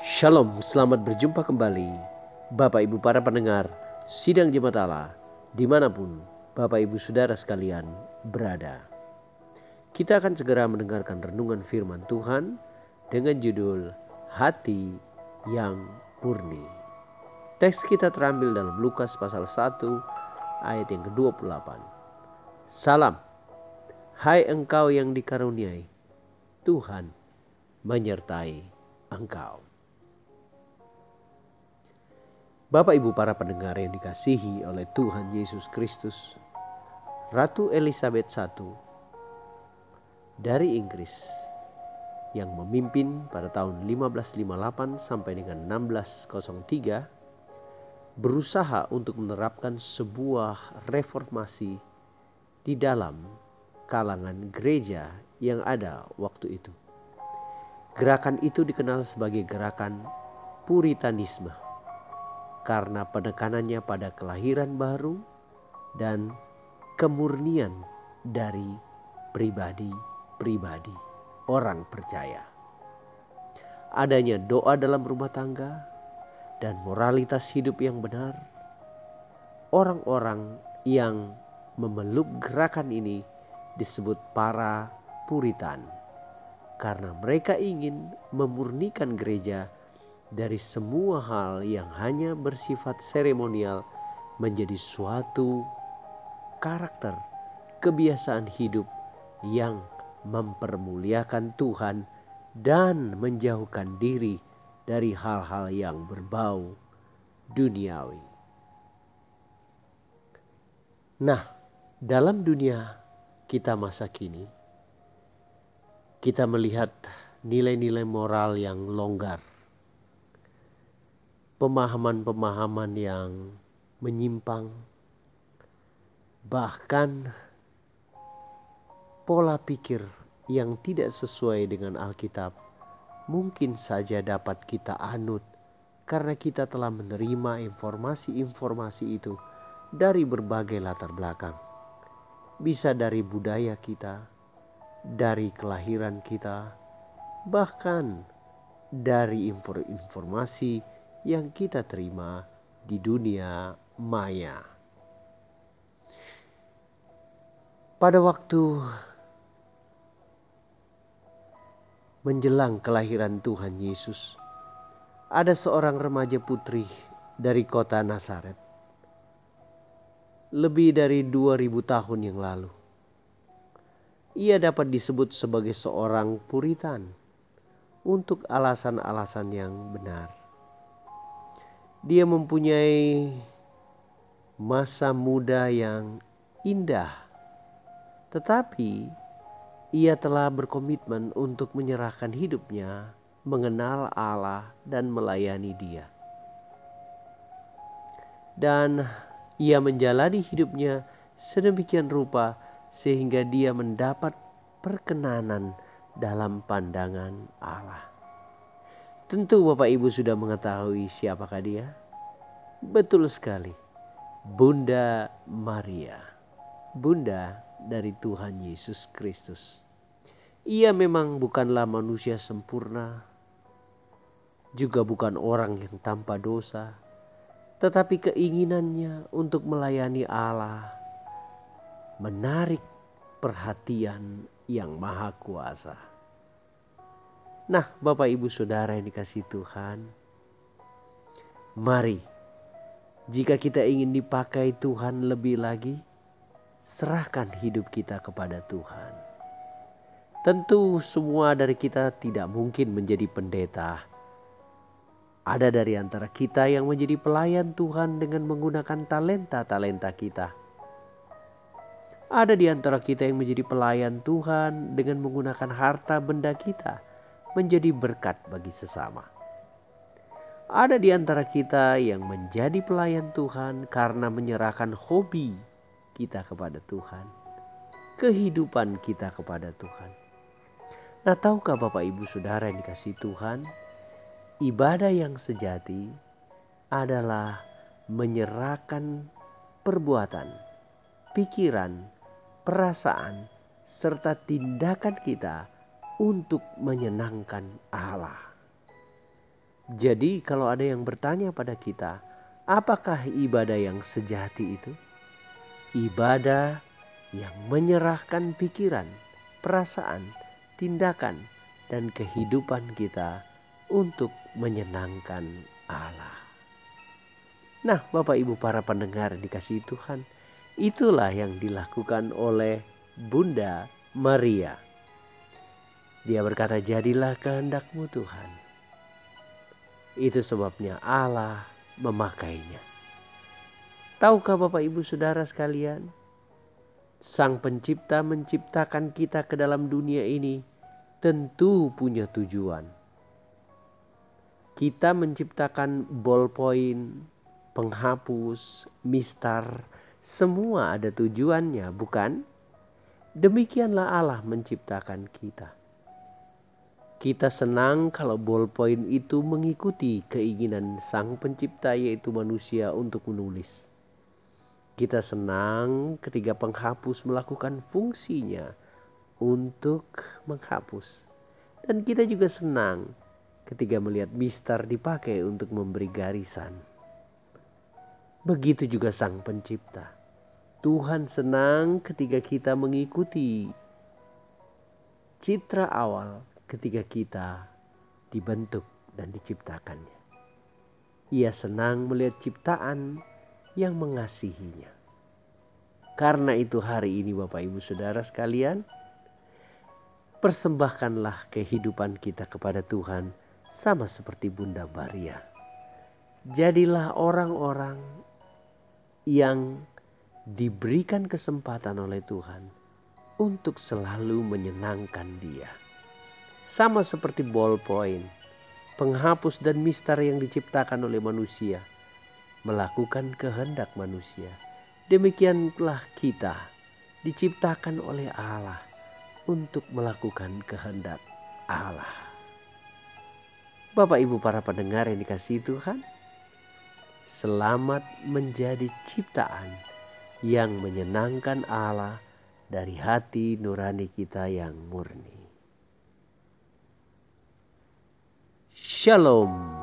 Shalom, selamat berjumpa kembali. Bapak Ibu para pendengar Sidang Jemaat Allah Di mana pun Bapak Ibu Saudara sekalian berada. Kita akan segera mendengarkan renungan firman Tuhan Dengan judul Hati yang Murni. Teks kita terambil dalam Lukas pasal 1 ayat yang ke-28 Salam Hai engkau yang dikaruniai Tuhan menyertai engkau Bapak Ibu para pendengar yang dikasihi oleh Tuhan Yesus Kristus, Ratu Elizabeth I dari Inggris yang memimpin pada tahun 1558 sampai dengan 1603 berusaha untuk menerapkan sebuah reformasi di dalam kalangan gereja yang ada waktu itu. Gerakan itu dikenal sebagai gerakan Puritanisme karena penekanannya pada kelahiran baru dan kemurnian dari pribadi-pribadi orang percaya. Adanya doa dalam rumah tangga dan moralitas hidup yang benar. Orang-orang yang memeluk gerakan ini disebut para Puritan karena mereka ingin memurnikan gereja dari semua hal yang hanya bersifat seremonial menjadi suatu karakter, kebiasaan hidup yang mempermuliakan Tuhan dan menjauhkan diri dari hal-hal yang berbau duniawi. Nah, dalam dunia kita masa kini, kita melihat nilai-nilai moral yang longgar pemahaman-pemahaman yang menyimpang, bahkan pola pikir yang tidak sesuai dengan Alkitab mungkin saja dapat kita anut karena kita telah menerima informasi-informasi itu dari berbagai latar belakang. Bisa dari budaya kita, dari kelahiran kita, bahkan dari informasi yang kita terima di dunia maya. Pada waktu menjelang kelahiran Tuhan Yesus, ada seorang remaja putri dari kota Nazaret. Lebih dari 2000 tahun yang lalu. Ia dapat disebut sebagai seorang puritan untuk alasan-alasan yang benar. Dia mempunyai masa muda yang indah, tetapi ia telah berkomitmen untuk menyerahkan hidupnya, mengenal Allah, dan melayani Dia. Dan ia menjalani hidupnya sedemikian rupa sehingga dia mendapat perkenanan dalam pandangan Allah. Tentu Bapak Ibu sudah mengetahui siapakah dia? Betul sekali. Bunda Maria. Bunda dari Tuhan Yesus Kristus. Ia memang bukanlah manusia sempurna, juga bukan orang yang tanpa dosa, tetapi keinginannya untuk melayani Allah menarik perhatian yang maha kuasa. Nah, Bapak Ibu Saudara yang dikasih Tuhan, mari jika kita ingin dipakai Tuhan lebih lagi, serahkan hidup kita kepada Tuhan. Tentu semua dari kita tidak mungkin menjadi pendeta. Ada dari antara kita yang menjadi pelayan Tuhan dengan menggunakan talenta-talenta kita. Ada di antara kita yang menjadi pelayan Tuhan dengan menggunakan harta benda kita menjadi berkat bagi sesama. Ada di antara kita yang menjadi pelayan Tuhan karena menyerahkan hobi kita kepada Tuhan, kehidupan kita kepada Tuhan. Nah, tahukah Bapak Ibu Saudara yang dikasih Tuhan, ibadah yang sejati adalah menyerahkan perbuatan, pikiran, perasaan, serta tindakan kita untuk menyenangkan Allah. Jadi, kalau ada yang bertanya pada kita, apakah ibadah yang sejati itu? Ibadah yang menyerahkan pikiran, perasaan, tindakan, dan kehidupan kita untuk menyenangkan Allah. Nah, Bapak Ibu para pendengar dikasih Tuhan, itulah yang dilakukan oleh Bunda Maria. Dia berkata, "Jadilah kehendakmu, Tuhan." Itu sebabnya Allah memakainya. Tahukah Bapak Ibu Saudara sekalian, Sang Pencipta menciptakan kita ke dalam dunia ini tentu punya tujuan. Kita menciptakan ballpoint, penghapus, mistar, semua ada tujuannya, bukan? Demikianlah Allah menciptakan kita. Kita senang kalau ballpoint itu mengikuti keinginan sang pencipta yaitu manusia untuk menulis. Kita senang ketika penghapus melakukan fungsinya untuk menghapus. Dan kita juga senang ketika melihat mistar dipakai untuk memberi garisan. Begitu juga sang pencipta. Tuhan senang ketika kita mengikuti citra awal ketika kita dibentuk dan diciptakannya. Ia senang melihat ciptaan yang mengasihinya. Karena itu hari ini Bapak Ibu Saudara sekalian, persembahkanlah kehidupan kita kepada Tuhan sama seperti Bunda Maria. Jadilah orang-orang yang diberikan kesempatan oleh Tuhan untuk selalu menyenangkan Dia. Sama seperti ballpoint, penghapus dan mistar yang diciptakan oleh manusia, melakukan kehendak manusia. Demikianlah kita diciptakan oleh Allah untuk melakukan kehendak Allah. Bapak Ibu para pendengar yang dikasih Tuhan, selamat menjadi ciptaan yang menyenangkan Allah dari hati nurani kita yang murni. Shalom.